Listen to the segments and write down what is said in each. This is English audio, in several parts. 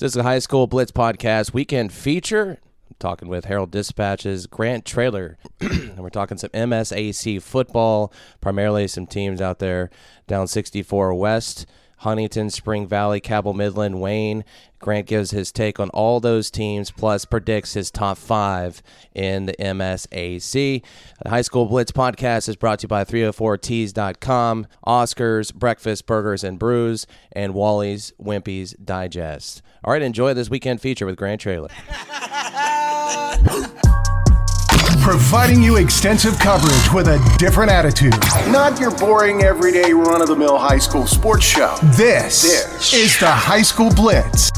This is a high school blitz podcast weekend feature. I'm talking with Herald Dispatches Grant Traylor, and we're talking some MSAC football, primarily some teams out there down 64 West. Huntington, Spring Valley, Cabell Midland, Wayne. Grant gives his take on all those teams, plus predicts his top five in the MSAC. The High School Blitz podcast is brought to you by 304tees.com, Oscars, Breakfast, Burgers, and Brews, and Wally's Wimpy's Digest. All right, enjoy this weekend feature with Grant Traylor. providing you extensive coverage with a different attitude. Not your boring, everyday, run of the mill high school sports show. This, This. is the High School Blitz.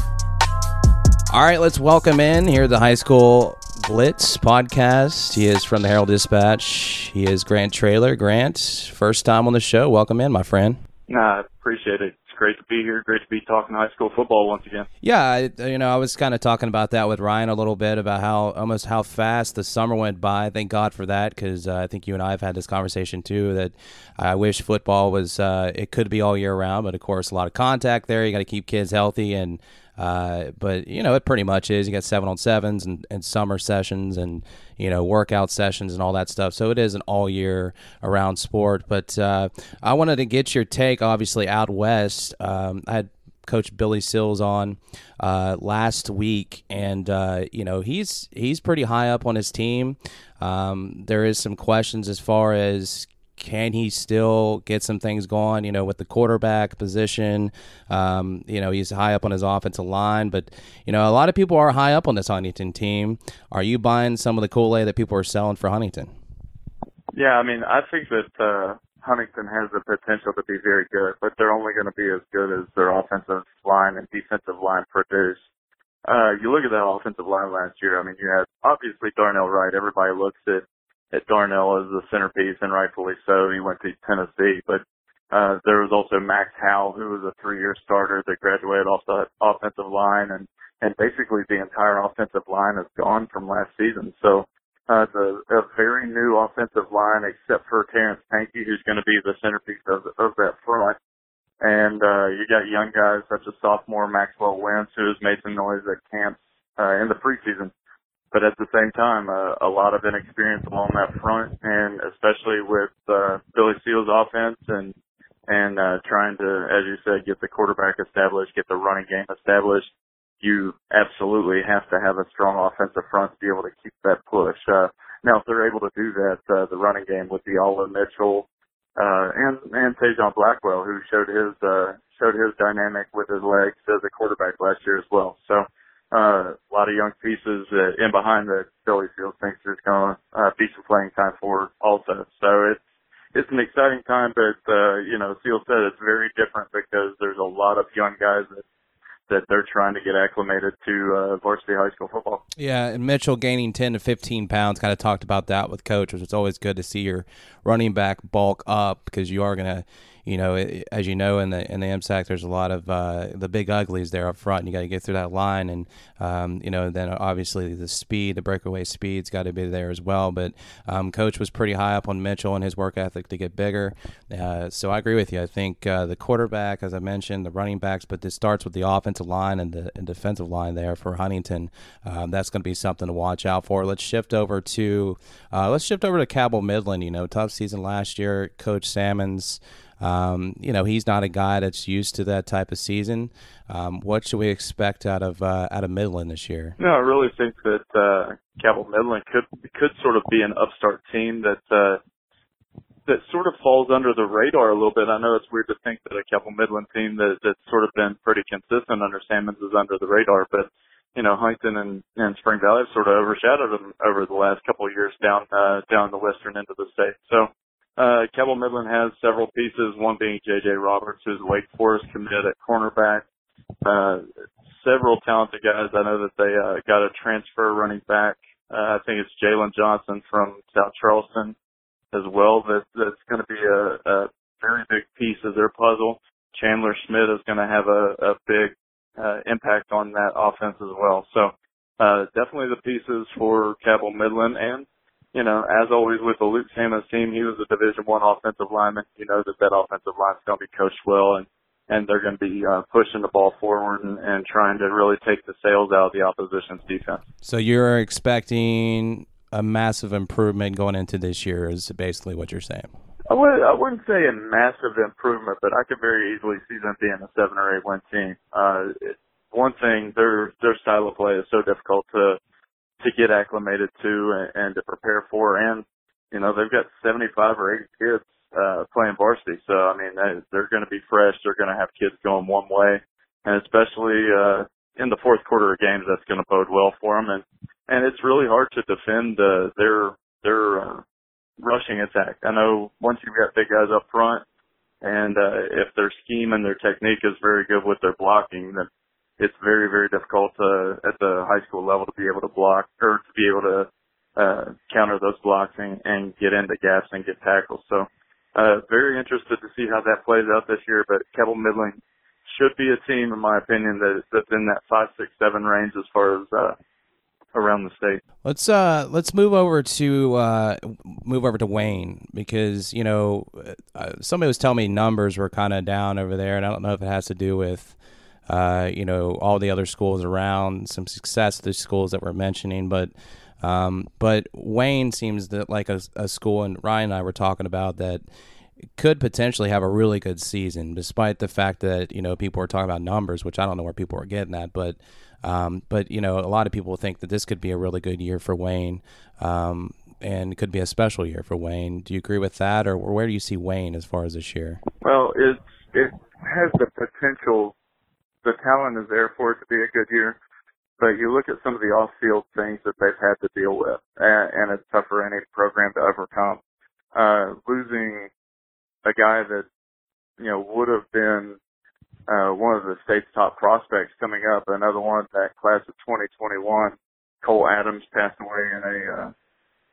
All right, let's welcome in here the High School Blitz podcast. He is from the Herald Dispatch. He is Grant Traylor. Grant, first time on the show. Welcome in, my friend. Nah, I appreciate it. Great to be here. Great to be talking high school football once again. Yeah, I, you know, I was kind of talking about that with Ryan a little bit about how almost how fast the summer went by. Thank God for that because uh, I think you and I have had this conversation too. That I wish football was uh, it could be all year round, but of course a lot of contact there. You got to keep kids healthy and. Uh, but you know it pretty much is. You got seven on sevens and, and summer sessions and you know workout sessions and all that stuff. So it is an all year around sport. But uh, I wanted to get your take. Obviously out west, um, I had Coach Billy Seals on uh, last week, and uh, you know he's he's pretty high up on his team. Um, there is some questions as far as can he still get some things going? You know, with the quarterback position, um, you know he's high up on his offensive line, but you know a lot of people are high up on this Huntington team. Are you buying some of the Kool Aid that people are selling for Huntington? Yeah, I mean, I think that uh, Huntington has the potential to be very good, but they're only going to be as good as their offensive line and defensive line produce. Uh, you look at that offensive line last year. I mean, you had obviously Darnell Wright. Everybody looks at at Darnell as the centerpiece, and rightfully so. He went to Tennessee, but uh, there was also Max Howell, who was a three-year starter that graduated off the offensive line, and and basically the entire offensive line is gone from last season. So uh, the a very new offensive line, except for Terrence Pankey, who's going to be the centerpiece of of that front. And uh, you got young guys such as sophomore Maxwell Wentz, who has made some noise at camps uh, in the preseason. But at the same time, uh, a lot of inexperience along that front, and especially with uh, Billy Seals' offense and and uh, trying to, as you said, get the quarterback established, get the running game established you absolutely have to have a strong offensive front to be able to keep that push. Uh, now, if they're able to do that, uh, the running game with Diallo Mitchell, uh, and, and Tajon Blackwell, who showed his, uh, showed his dynamic with his legs as a quarterback last year as well. So, uh, a lot of young pieces in behind that Philly Field thinks there's going to uh, be some playing time for also. So it's, it's an exciting time, but, uh, you know, Seal said it's very different because there's a lot of young guys that that they're trying to get acclimated to uh, varsity high school football. Yeah, and Mitchell gaining 10 to 15 pounds, kind of talked about that with coach, which is always good to see your running back bulk up because you are going to you know, as you know, in the in the MSAC, there's a lot of uh, the big uglies there up front. And you got to get through that line, and um, you know, then obviously the speed, the breakaway speed's got to be there as well. But um, coach was pretty high up on Mitchell and his work ethic to get bigger. Uh, so I agree with you. I think uh, the quarterback, as I mentioned, the running backs, but this starts with the offensive line and the and defensive line there for Huntington. Um, that's going to be something to watch out for. Let's shift over to uh, let's shift over to Cabell Midland. You know, tough season last year. Coach Salmons. Um, you know, he's not a guy that's used to that type of season. Um, what should we expect out of uh, out of Midland this year? No, I really think that uh, Cabell Midland could could sort of be an upstart team that uh, that sort of falls under the radar a little bit. I know it's weird to think that a Cabell Midland team that that's sort of been pretty consistent under Salmons is under the radar, but you know, Huntington and, and Spring Valley have sort of overshadowed them over the last couple of years down uh, down the western end of the state. So uh, Cabell Midland has several pieces, one being J.J. Roberts, who's Wake Forest committed at cornerback. Uh, several talented guys. I know that they uh, got a transfer running back. Uh, I think it's Jalen Johnson from South Charleston as well. That that's going to be a, a very big piece of their puzzle. Chandler Schmidt is going to have a, a big uh, impact on that offense as well. So uh, definitely the pieces for Cabell Midland and you know, as always with the Luke Salmons team, he was a Division One offensive lineman. You know that that offensive line is going to be coached well, and and they're going to be uh, pushing the ball forward and, and trying to really take the sails out of the opposition's defense. So you're expecting a massive improvement going into this year, is basically what you're saying. I would I wouldn't say a massive improvement, but I could very easily see them being a seven or eight win team. Uh, it, one thing, their their style of play is so difficult to to get acclimated to and, and to prepare for, and you know they've got 75 or 80 kids uh, playing varsity, so I mean they, they're going to be fresh. They're going to have kids going one way, and especially uh, in the fourth quarter of games, that's going to bode well for them. And and it's really hard to defend uh, their their uh, rushing attack. I know once you've got big guys up front, and uh, if their scheme and their technique is very good with their blocking, then it's very very difficult to, at the high school level to be able to block or to be able to uh, counter those blocks and, and get into gaps and get tackles. So uh, very interested to see how that plays out this year. But Cabell Midland should be a team, in my opinion, that that's in that five, six, seven range as far as uh, around the state. Let's uh let's move over to uh move over to Wayne because you know uh, somebody was telling me numbers were kind of down over there, and I don't know if it has to do with uh you know all the other schools around, some success the schools that we're mentioning, but. Um, but Wayne seems that like a, a school, and Ryan and I were talking about that could potentially have a really good season, despite the fact that you know people are talking about numbers, which I don't know where people are getting at, but um, but you know, a lot of people think that this could be a really good year for Wayne, um, and could be a special year for Wayne. Do you agree with that, or where do you see Wayne as far as this year? Well, it it has the potential. The talent is there for it to be a good year, but you look at some of the off-field things that they've had to deal with, and, and it's tough for any program to overcome. Uh, losing a guy that you know would have been uh, one of the state's top prospects coming up. Another one, that class of 2021, Cole Adams passed away in a uh,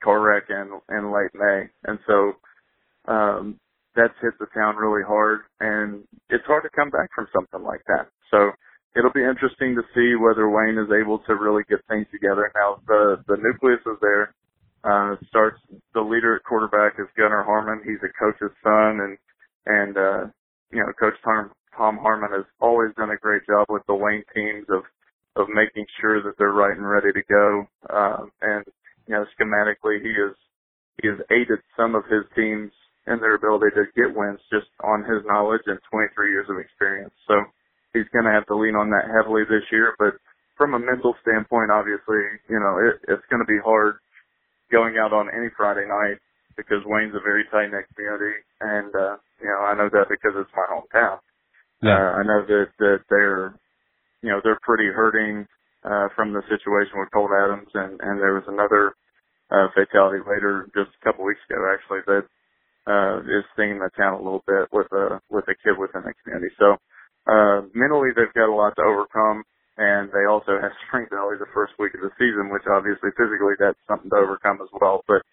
car wreck in, in late May. And so um, that's hit the town really hard, and it's hard to come back from something like that. So it'll be interesting to see whether Wayne is able to really get things together. Now, the, the nucleus is there. Uh, starts the leader at quarterback is Gunnar Harmon. He's a coach's son, and and uh, you know, Coach Tom Tom Harmon has always done a great job with the Wayne teams of of making sure that they're right and ready to go. Um, and you know, schematically, he has he has aided some of his teams in their ability to get wins just on his knowledge and 23 years of experience. So he's going to have to lean on that heavily this year. But from a mental standpoint, obviously, you know, it, it's going to be hard going out on any Friday night because Wayne's a very tight knit community, and uh, you know, I know that because it's my hometown. Yeah. Uh, I know that, that they're, you know, they're pretty hurting, uh, from the situation with Colt Adams and, and there was another, uh, fatality later just a couple weeks ago actually that, uh, is stinging the town a little bit with a, with a kid within the community. So, uh, mentally they've got a lot to overcome and they also have Spring Valley the first week of the season, which obviously physically that's something to overcome as well. But,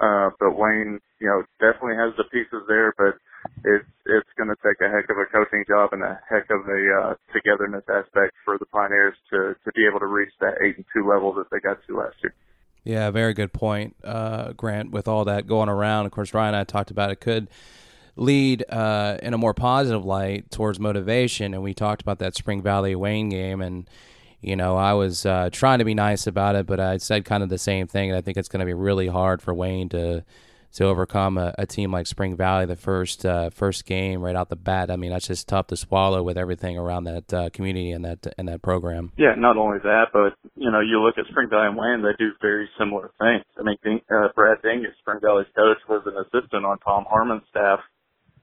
uh, but Wayne, you know, definitely has the pieces there, but it's it's going to take a heck of a coaching job and a heck of a uh, togetherness aspect for the Pioneers to to be able to reach that eight and two level that they got to last year. Yeah, very good point, uh, Grant. With all that going around, of course, Ryan and I talked about it could lead uh, in a more positive light towards motivation, and we talked about that Spring Valley Wayne game and. You know, I was uh, trying to be nice about it, but I said kind of the same thing. And I think it's going to be really hard for Wayne to to overcome a, a team like Spring Valley the first uh, first game right out the bat. I mean, that's just tough to swallow with everything around that uh, community and that and that program. Yeah, not only that, but you know, you look at Spring Valley and Wayne, they do very similar things. I mean, uh, Brad Dingess, Spring Valley's coach, was an assistant on Tom Harmon's staff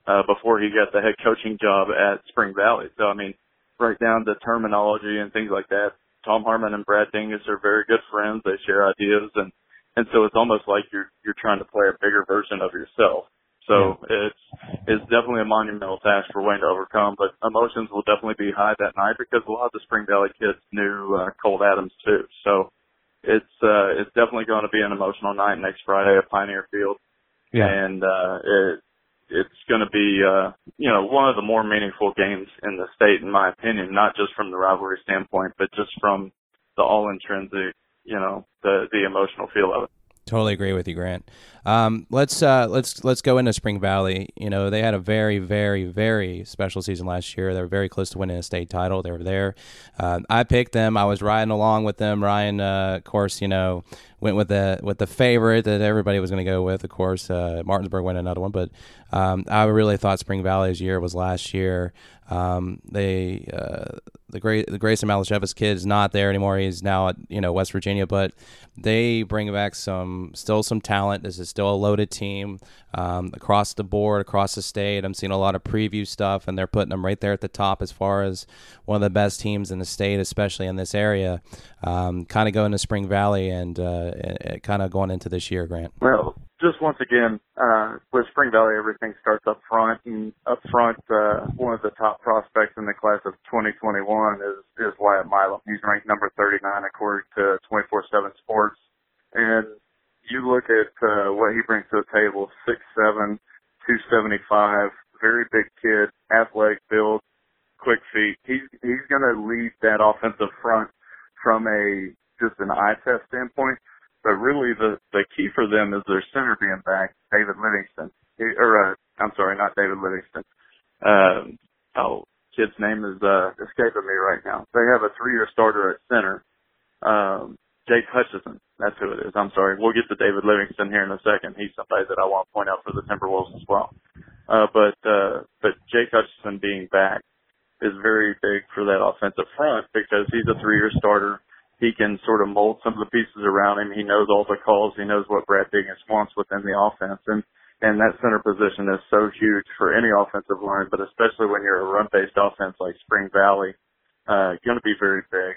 uh, before he got the head coaching job at Spring Valley. So I mean, right down to terminology and things like that. Tom Harmon and Brad Dingess are very good friends. They share ideas and and so it's almost like you're you're trying to play a bigger version of yourself. So it's it's definitely a monumental task for Wayne to overcome, but emotions will definitely be high that night because a lot of the Spring Valley kids knew uh, Colt Adams too. So it's uh it's definitely going to be an emotional night next Friday at Pioneer Field. Yeah. And uh it it's going to be uh you know one of the more meaningful games in the state in my opinion, not just from the rivalry standpoint, but just from the all intrinsic you know the the emotional feel of it. Totally agree with you, Grant. Um, let's uh, let's let's go into Spring Valley. You know, they had a very, very, very special season last year. They were very close to winning a state title. They were there. Uh, I picked them. I was riding along with them. Ryan, uh, of course, you know, went with the with the favorite that everybody was going to go with. Of course, uh, Martinsburg went another one, but um, I really thought Spring Valley's year was last year. Um, they uh, the great the Grayson Malashevich kid is not there anymore. He's now at you know West Virginia, but they bring back some still some talent. This is still a loaded team um, across the board, across the state. I'm seeing a lot of preview stuff, and they're putting them right there at the top as far as one of the best teams in the state, especially in this area. Um, kind of going to Spring Valley and, uh, kind of going into this year, Grant. Well, just once again, uh, with Spring Valley, everything starts up front, and up front, uh, one of the top prospects in the class of 2021 is is Wyatt Milum. He's ranked number 39 according to 24/7 Sports, and you look at uh, what he brings to the table: six seven, 275, very big kid, athletic build, quick feet. He's he's going to lead that offensive front from a just an eye test standpoint but really, the the key for them is their center being back, David Livingston. Or uh, I'm sorry, not David Livingston. Uh, oh, kid's name is uh, escaping me right now. They have a three-year starter at center, um, Jake Hutchison. That's who it is. I'm sorry. We'll get to David Livingston here in a second. He's somebody that I want to point out for the Timberwolves as well. Uh, but uh, but Jake Hutchison being back is very big for that offensive front because he's a three-year starter he can sort of mold some of the pieces around him. He knows all the calls. He knows what Brad Dingess wants within the offense. And, and that center position is so huge for any offensive line, but especially when you're a run-based offense like Spring Valley, uh, going to be very big.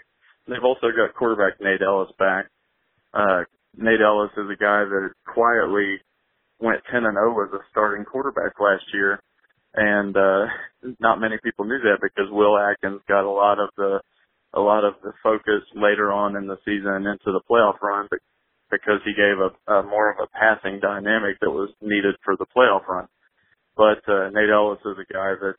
They've also got quarterback Nate Ellis back. Uh, Nate Ellis is a guy that quietly went 10 and 0 as a starting quarterback last year. And, uh, not many people knew that because Will Atkins got a lot of the, a lot of the focus later on in the season into the playoff run, because he gave a, a more of a passing dynamic that was needed for the playoff run. But uh, Nate Ellis is a guy that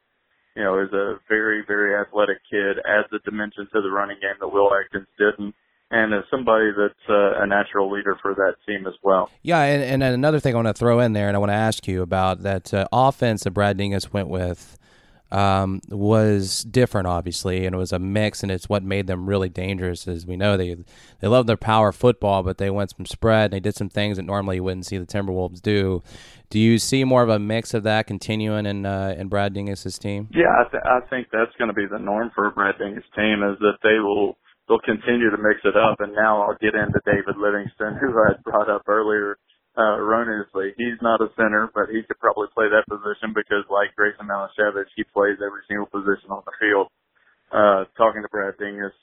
you know is a very very athletic kid, adds a dimension to the running game that Will Atkins didn't. And is somebody that's uh, a natural leader for that team as well. Yeah, and, and another thing I want to throw in there, and I want to ask you about that uh, offense that Brad Dingess went with um, was different, obviously, and it was a mix, and it's what made them really dangerous. As we know, they they love their power football, but they went some spread. And they did some things that normally you wouldn't see the Timberwolves do. Do you see more of a mix of that continuing in uh, in Brad Dingess's team? Yeah, I, th- I think that's going to be the norm for Brad Dingess' team is that they will they'll continue to mix it up. And now I'll get into David Livingston, who I brought up earlier uh, erroneously. He's not a center, but he could probably play that position because, like Grayson Malashevich, he plays every single position on the field. Uh, talking to Brad Dingess,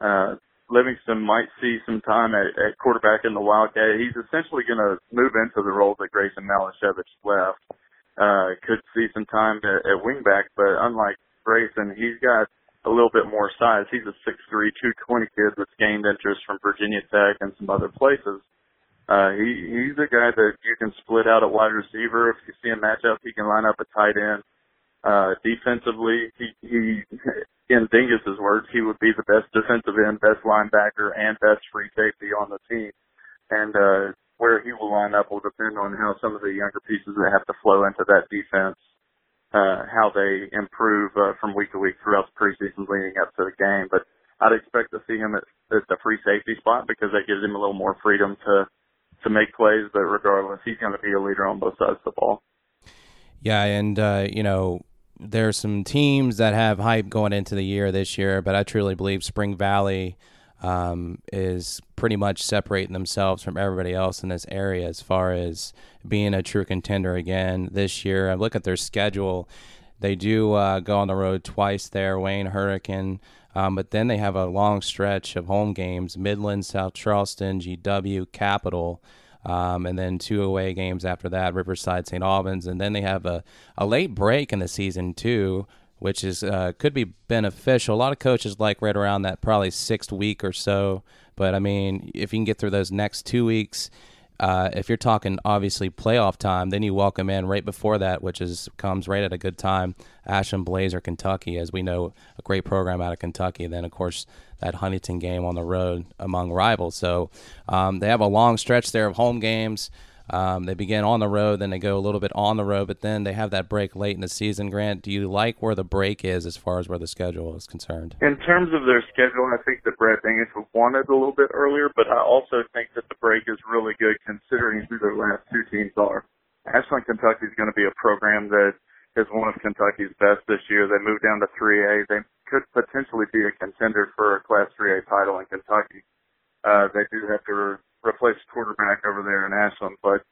uh, Livingston might see some time at, at quarterback in the Wildcat. He's essentially going to move into the role that Grayson Malashevich left. Uh, could see some time at, at wingback, but unlike Grayson, he's got a little bit more size. He's a 6'3", 220 kid that's gained interest from Virginia Tech and some other places. Uh, he he's a guy that you can split out at wide receiver. If you see a matchup, he can line up a tight end. Uh, defensively, he, he, in Dingess's words, he would be the best defensive end, best linebacker, and best free safety on the team. And, uh, where he will line up will depend on how some of the younger pieces that have to flow into that defense, uh, how they improve, uh, from week to week throughout the preseason leading up to the game. But I'd expect to see him at, at the free safety spot because that gives him a little more freedom to, to make plays, but regardless, he's going to be a leader on both sides of the ball. Yeah, and uh, you know, there's some teams that have hype going into the year this year, but I truly believe Spring Valley um, is pretty much separating themselves from everybody else in this area as far as being a true contender again this year. I look at their schedule; they do uh, go on the road twice there, Wayne Hurricane. Um, but then they have a long stretch of home games Midland, South Charleston, GW, Capital. Um, and then two away games after that Riverside, St. Albans. And then they have a, a late break in the season, too, which is uh, could be beneficial. A lot of coaches like right around that probably sixth week or so. But I mean, if you can get through those next two weeks, uh, if you're talking obviously playoff time, then you welcome in right before that, which is comes right at a good time. Ashland Blazer, Kentucky, as we know, a great program out of Kentucky. Then of course that Huntington game on the road among rivals. So um, they have a long stretch there of home games. Um, they begin on the road, then they go a little bit on the road, but then they have that break late in the season. Grant, do you like where the break is as far as where the schedule is concerned? In terms of their schedule, I think that Brad Daniels wanted a little bit earlier, but I also think that the break is really good considering who their last two teams are. Ashland, Kentucky is going to be a program that is one of Kentucky's best this year. They moved down to 3A. They could potentially be a contender for a Class 3A title in Kentucky. Uh, they do have to replace quarterback over there in Ashland, but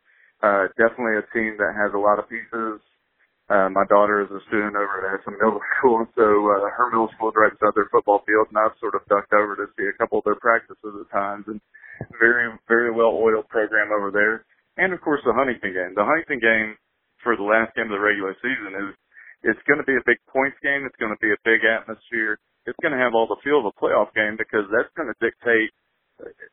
uh, definitely a team that has a lot of pieces. Uh, my daughter is a student over at Ashland Middle School, so uh, her middle school right beside their football field, and I've sort of ducked over to see a couple of their practices at times, and very, very well oiled program over there. And of course, the Huntington game. The Huntington game for the last game of the regular season is it's going to be a big points game. It's going to be a big atmosphere. It's going to have all the feel of a playoff game because that's going to dictate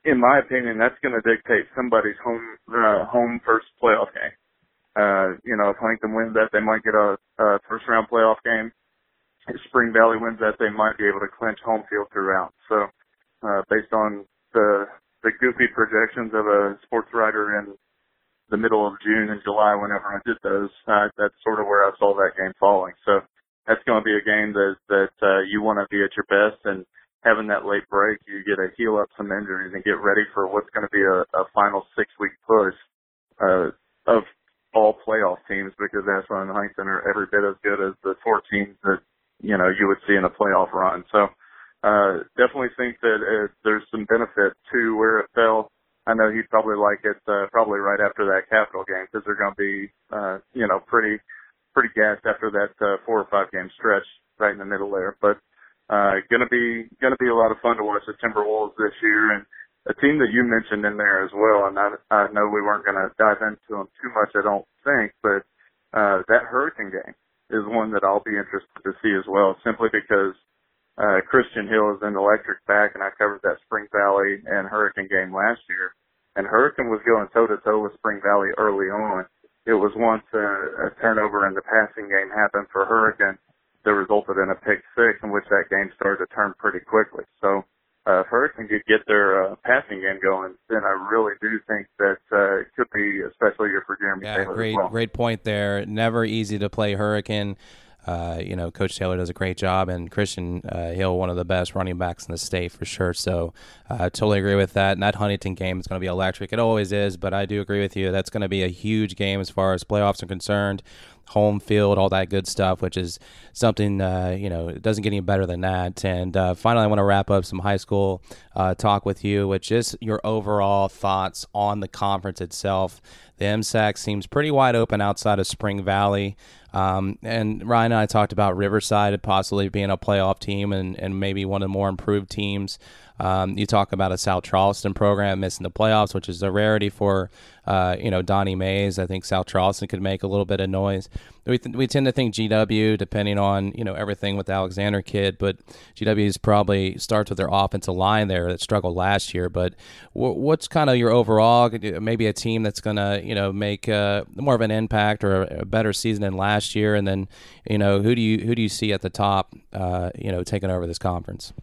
in my opinion, that's going to dictate somebody's home uh, home first playoff game. Uh, you know, if Huntington wins that, they might get a, a first round playoff game. If Spring Valley wins that, they might be able to clinch home field throughout. So, uh, based on the the goofy projections of a sports writer in the middle of June and July, whenever I did those, uh, that's sort of where I saw that game falling. So, that's going to be a game that that uh, you want to be at your best and having that late break, you get to heal up some injuries and get ready for what's going to be a, a final six week push uh, of all playoff teams because Ashland and Huntington are every bit as good as the four teams that you know you would see in a playoff run. So uh, definitely think that uh, there's some benefit to where it fell. I know he'd probably like it uh, probably right after that Capital game because they're going to be uh, you know pretty pretty gassed after that uh, four or five game stretch right in the middle there, but. Uh, gonna be gonna be a lot of fun to watch the Timberwolves this year, and a team that you mentioned in there as well. And I, I know we weren't gonna dive into them too much, I don't think, but uh, that Hurricane game is one that I'll be interested to see as well, simply because uh, Christian Hill is an electric back, and I covered that Spring Valley and Hurricane game last year, and Hurricane was going toe to toe with Spring Valley early on. It was once a, a turnover in the passing game happened for Hurricane that resulted in a pick six in which that game started to turn pretty quickly. So uh, if Hurricane could get their uh, passing game going, then I really do think that uh, it could be a special year for Jeremy yeah, Taylor. Great, well. great point there. Never easy to play Hurricane. Uh, you know, Coach Taylor does a great job, and Christian uh, Hill, one of the best running backs in the state for sure. So, I uh, totally agree with that. And that Huntington game is going to be electric. It always is, but I do agree with you. That's going to be a huge game as far as playoffs are concerned home field, all that good stuff, which is something, uh, you know, it doesn't get any better than that. And uh, finally, I want to wrap up some high school uh, talk with you, which is your overall thoughts on the conference itself. The MSAC seems pretty wide open outside of Spring Valley. Um, and Ryan and I talked about Riverside possibly being a playoff team and, and maybe one of the more improved teams. Um, you talk about a South Charleston program missing the playoffs, which is a rarity for uh, you know Donnie Mays. I think South Charleston could make a little bit of noise. We, th- we tend to think GW, depending on you know everything with Alexander kid, but GW is probably starts with their offensive line there that struggled last year. But w- what's kind of your overall maybe a team that's going to you know make uh, more of an impact or a better season than last year, and then you know who do you who do you see at the top uh, you know taking over this conference?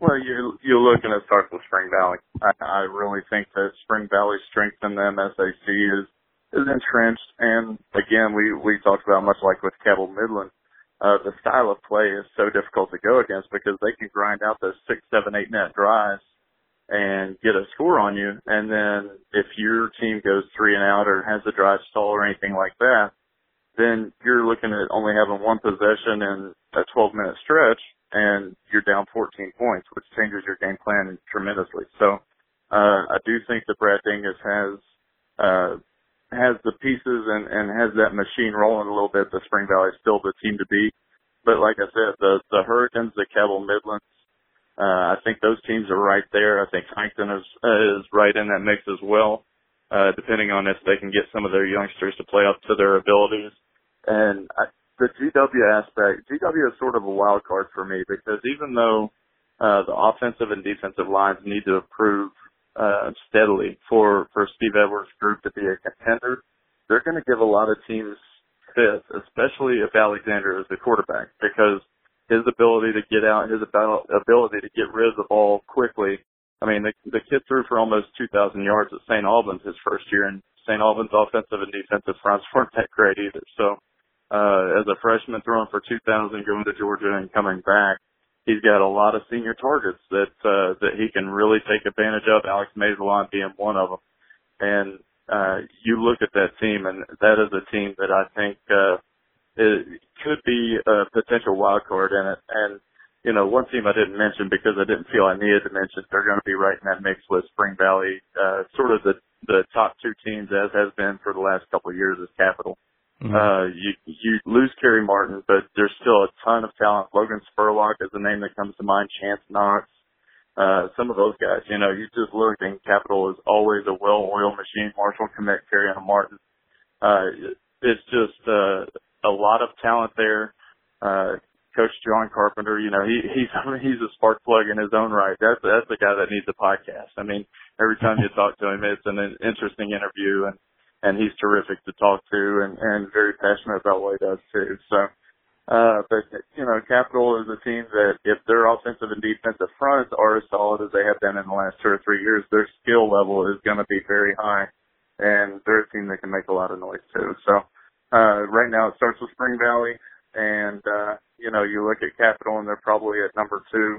Well, you're you're looking at start with Spring Valley. I, I really think that Spring Valley's strength in the MSAC is is entrenched, and again, we we talked about much like with Cabell Midland, uh, the style of play is so difficult to go against because they can grind out those six, seven, eight net drives and get a score on you, and then if your team goes three and out or has a drive stall or anything like that, then you're looking at only having one possession in a 12 minute stretch and you're down 14 points, which changes your game plan tremendously. So, uh, I do think that Brad Dingess has, uh, has the pieces and, and has that machine rolling a little bit. The Spring Valley is still the team to beat. But like I said, the, the Hurricanes, the Cabell Midlands, uh, I think those teams are right there. I think Huntington is, uh, is right in that mix as well, uh, depending on if they can get some of their youngsters to play up to their abilities. And I, the GW aspect, GW is sort of a wild card for me because even though uh, the offensive and defensive lines need to improve uh, steadily for for Steve Edwards' group to be a contender, they're going to give a lot of teams fits, especially if Alexander is the quarterback, because his ability to get out, his ability to get rid of the ball quickly. I mean, the, the kid threw for almost 2,000 yards at St. Albans his first year, and St. Albans offensive and defensive fronts weren't that great either. So, uh, as a freshman throwing for 2,000 going to Georgia and coming back, he's got a lot of senior targets that, uh, that he can really take advantage of. Alex Massalon being one of them. And, uh, you look at that team and that is a team that I think, uh, it could be a potential wild card in it. And, you know, one team I didn't mention because I didn't feel I needed to mention, they're going to be right in that mix with Spring Valley, uh, sort of the, the top two teams as has been for the last couple of years as Capital. Mm-hmm. Uh, you, you lose Kerry Martin, but there's still a ton of talent. Logan Spurlock is the name that comes to mind. Chance Knox, uh, some of those guys, you know, you just look and Capital is always a well-oiled machine. Marshall Kmet, Kerry and Martin. Uh, it's just, uh, a lot of talent there. Uh, Coach John Carpenter, you know, he he's he's a spark plug in his own right. That's that's the guy that needs a podcast. I mean, every time you talk to him, it's an interesting interview, and and he's terrific to talk to, and and very passionate about what he does too. So, uh, but you know, Capital is a team that if their offensive and defensive fronts are as solid as they have been in the last two or three years, their skill level is going to be very high, and they're a team that can make a lot of noise too. So uh, right now it starts with Spring Valley, and uh, you know you look at Capital, and they're probably at number two,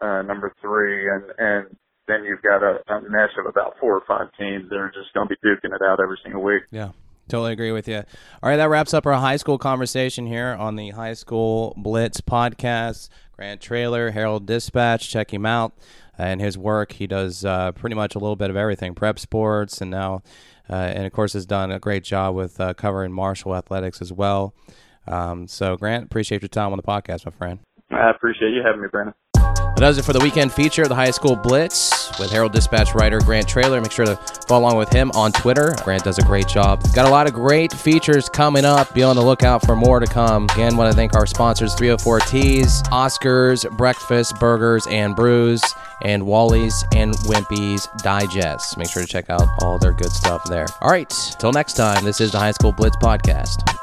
uh, number three, and and then you've got a, a mesh of about four or five teams that are just going to be duking it out every single week. Yeah. Totally agree with you. All right, that wraps up our high school conversation here on the High School Blitz podcast. Grant Traylor, Herald Dispatch, check him out and his work. He does uh, pretty much a little bit of everything prep sports, and now uh, and of course has done a great job with uh, covering Marshall athletics as well. Um, so, Grant, appreciate your time on the podcast, my friend. I appreciate you having me, Brandon. That does it for the weekend feature of the High School Blitz with Herald Dispatch writer Grant Traylor. Make sure to follow along with him on Twitter. Grant does a great job. Got a lot of great features coming up. Be on the lookout for more to come. Again, want to thank our sponsors 304 Teas, Oscars, Breakfast, Burgers, and Brews, and Wally's and Wimpy's Digest. Make sure to check out all their good stuff there. All right, till next time, this is the High School Blitz Podcast.